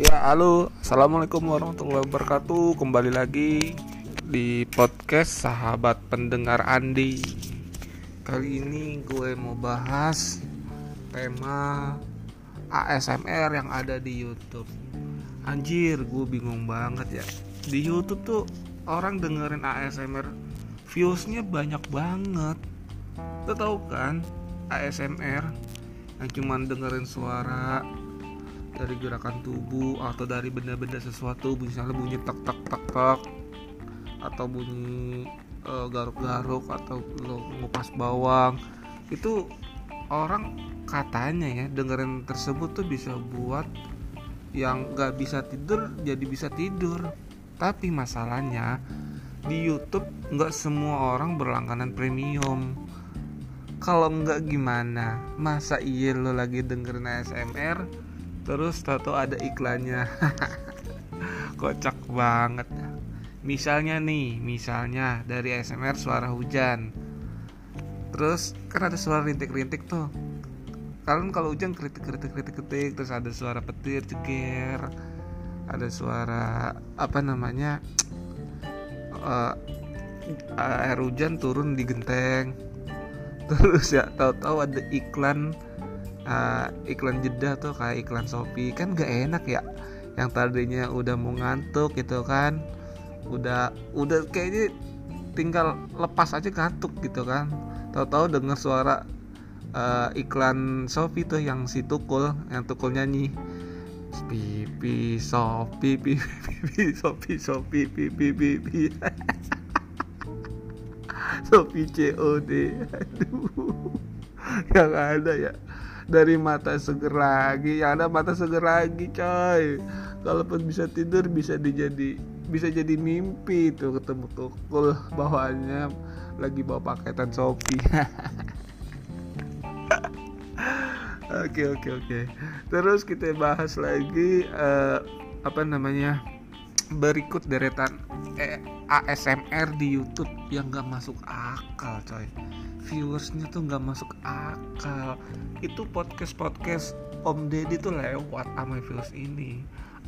Ya, halo. Assalamualaikum warahmatullahi wabarakatuh. Kembali lagi di podcast Sahabat Pendengar Andi. Kali ini gue mau bahas tema ASMR yang ada di YouTube. Anjir, gue bingung banget ya. Di YouTube tuh orang dengerin ASMR viewsnya banyak banget. Lo kan ASMR yang cuman dengerin suara dari gerakan tubuh atau dari benda-benda sesuatu misalnya bunyi tek tek tek tek atau bunyi uh, garuk-garuk atau lo ngupas bawang itu orang katanya ya dengerin tersebut tuh bisa buat yang nggak bisa tidur jadi bisa tidur. Tapi masalahnya di YouTube nggak semua orang berlangganan premium. Kalau nggak gimana masa iya lo lagi dengerin ASMR terus tato ada iklannya. Kocak banget. Misalnya nih misalnya dari ASMR suara hujan. Terus kan ada suara rintik-rintik tuh. Kalian kalau hujan kritik kritik kritik kritik terus ada suara petir ceger ada suara apa namanya uh, air hujan turun di genteng. Terus ya tahu-tahu ada iklan uh, iklan jeda tuh kayak iklan Shopee. Kan gak enak ya yang tadinya udah mau ngantuk gitu kan. Udah udah kayaknya tinggal lepas aja ngantuk gitu kan. Tahu-tahu dengar suara uh, iklan Shopee tuh yang si Tukul yang Tukul nyanyi. Pipi Shopee pipi pipi Shopee Shopee pipi pipi Shopee COD aduh. Yang ada ya dari mata seger lagi. Yang ada mata seger lagi coy. Kalaupun bisa tidur bisa dijadi bisa jadi mimpi tuh ketemu tukul bawahnya lagi bawa paketan Shopee. Oke oke oke. Terus kita bahas lagi uh, apa namanya berikut deretan. Eh, ASMR di YouTube yang gak masuk akal coy. Viewersnya tuh nggak masuk akal. Itu podcast podcast Om Deddy tuh lewat sama viewers ini.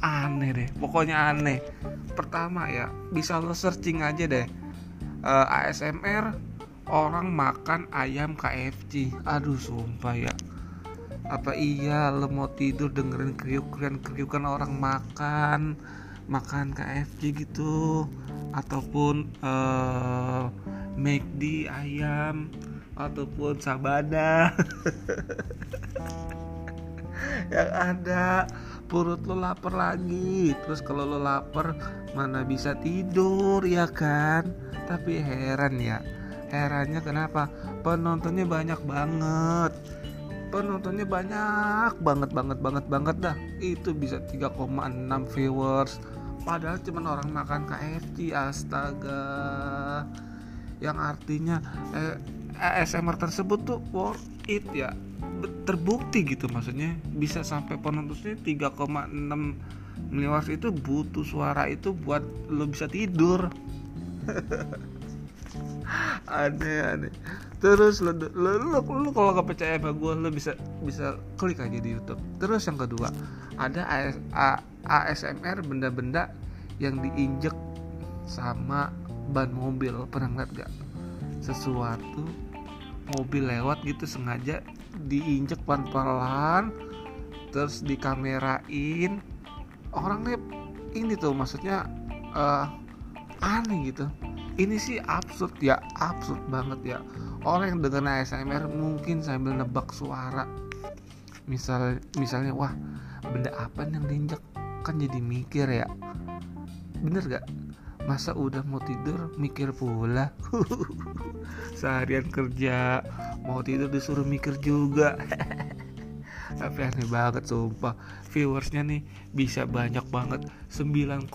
Aneh deh pokoknya aneh. Pertama ya bisa lo searching aja deh. Uh, eh, ASMR orang makan ayam KFC aduh sumpah ya. Apa iya lo mau tidur dengerin kriuk-kriukan kriukan orang makan makan KFC gitu. Ataupun uh, McD ayam. Ataupun sabana. Yang ada. Perut lo lapar lagi. Terus kalau lo lapar mana bisa tidur ya kan? Tapi heran ya. Herannya kenapa? Penontonnya banyak banget penontonnya banyak banget banget banget banget dah. Itu bisa 3,6 viewers. Padahal cuma orang makan KFC astaga. Yang artinya eh, ASMR tersebut tuh worth it ya. Terbukti gitu maksudnya. Bisa sampai penontonnya 3,6 miliar itu butuh suara itu buat lo bisa tidur. Aneh aneh terus lo lo lo, lo kalau gak percaya sama gue lo bisa bisa klik aja di YouTube. Terus yang kedua ada AS, A, ASMR benda-benda yang diinjek sama ban mobil. Pernah ngeliat gak sesuatu mobil lewat gitu sengaja diinjek pelan-pelan terus dikamerain. Orangnya ini tuh maksudnya uh, aneh gitu ini sih absurd ya absurd banget ya. Orang yang dengar ASMR mungkin sambil nebak suara. Misal misalnya wah benda apa yang diinjek? Kan jadi mikir ya. Bener gak masa udah mau tidur mikir pula. Seharian kerja mau tidur disuruh mikir juga. Tapi aneh banget sumpah. Viewersnya nih bisa banyak banget. 9,8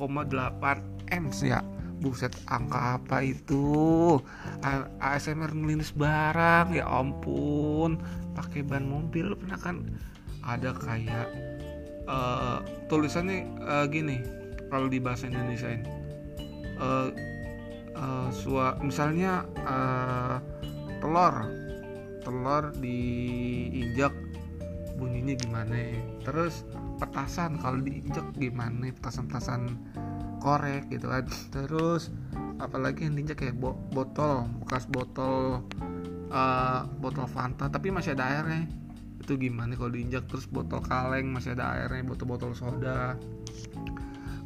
m ya buset angka apa itu? ASMR ngelindes barang ya ampun. Pakai ban mobil pernah kan? Ada kayak uh, tulisannya uh, gini kalau di bahasa Indonesia ini. Uh, uh, sua misalnya uh, telur. Telur diinjak bunyinya gimana? Terus petasan kalau diinjek gimana? Petasan-petasan korek gitu kan. Terus apalagi yang diinjek kayak bo botol bekas botol uh, botol Fanta tapi masih ada airnya. Itu gimana kalau diinjak terus botol kaleng masih ada airnya botol-botol soda.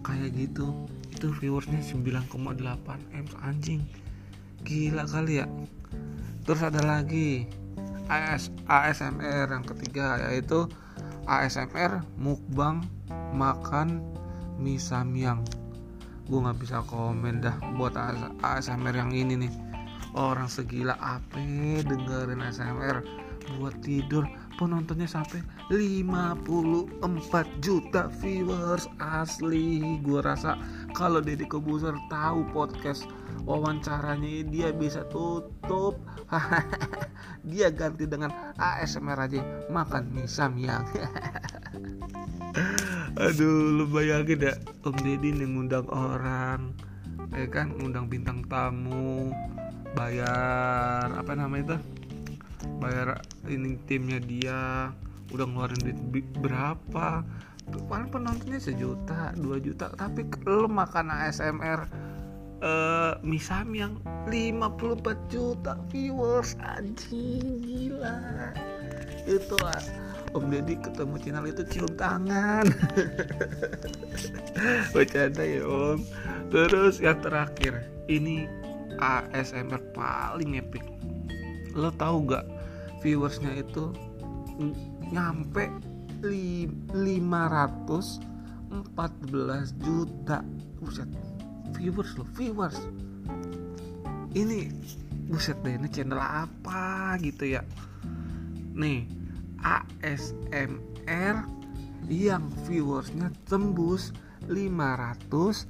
Kayak gitu. Itu viewersnya 9,8 m anjing. Gila kali ya. Terus ada lagi AS, ASMR yang ketiga yaitu ASMR mukbang makan mie samyang gue nggak bisa komen dah buat ASMR yang ini nih. Orang segila apa dengerin ASMR buat tidur penontonnya sampai 54 juta viewers. Asli gue rasa kalau Deddy Kobuser tahu podcast wawancaranya dia bisa tutup. Dia ganti dengan ASMR aja makan mie samyang aduh lu bayangin ya Om Deddy yang ngundang orang eh kan? Ngundang bintang tamu bayar apa namanya itu? Bayar ini timnya dia udah ngeluarin duit berapa? Paling penontonnya sejuta dua juta. Tapi lo makan ASMR uh, misam yang 54 juta viewers. Anjing gila. Itu Om Deddy ketemu channel itu cium tangan. Bercanda ya Om. Terus yang terakhir ini ASMR paling epic. Lo tahu gak viewersnya itu nyampe 514 juta. Buset viewers loh viewers. Ini buset deh ini channel apa gitu ya? Nih ASMR yang viewersnya tembus 514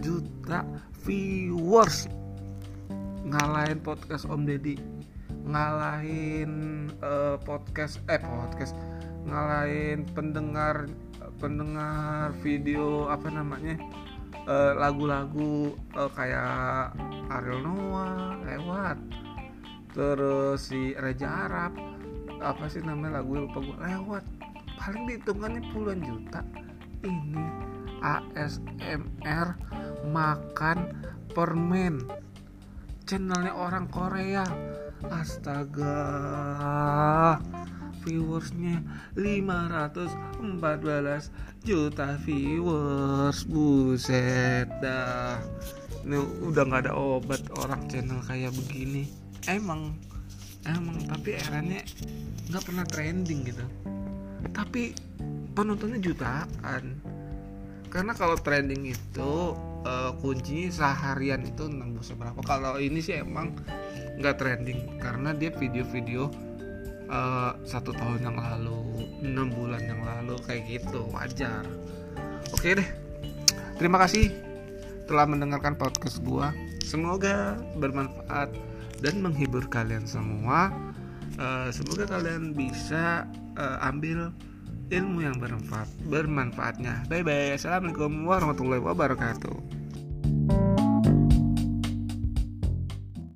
juta viewers. Ngalahin podcast Om Deddy ngalahin uh, podcast eh podcast ngalahin pendengar pendengar video apa namanya uh, lagu-lagu uh, kayak Ariel Noah lewat. Terus si Raja Arab apa sih namanya lagu lupa gue lewat. Paling dihitungannya puluhan juta. Ini ASMR makan permen. Channelnya orang Korea. Astaga. Viewersnya 514 juta viewers. Buset dah. Ini udah nggak ada obat orang channel kayak begini. Emang emang tapi eranya nggak pernah trending gitu. Tapi penontonnya jutaan. Karena kalau trending itu uh, kuncinya seharian itu nembus berapa. Kalau ini sih emang nggak trending karena dia video-video uh, satu tahun yang lalu enam bulan yang lalu kayak gitu wajar. Oke deh terima kasih telah mendengarkan podcast gua. Semoga bermanfaat dan menghibur kalian semua uh, semoga kalian bisa uh, ambil ilmu yang bermanfaat bermanfaatnya. Bye bye. Assalamualaikum warahmatullahi wabarakatuh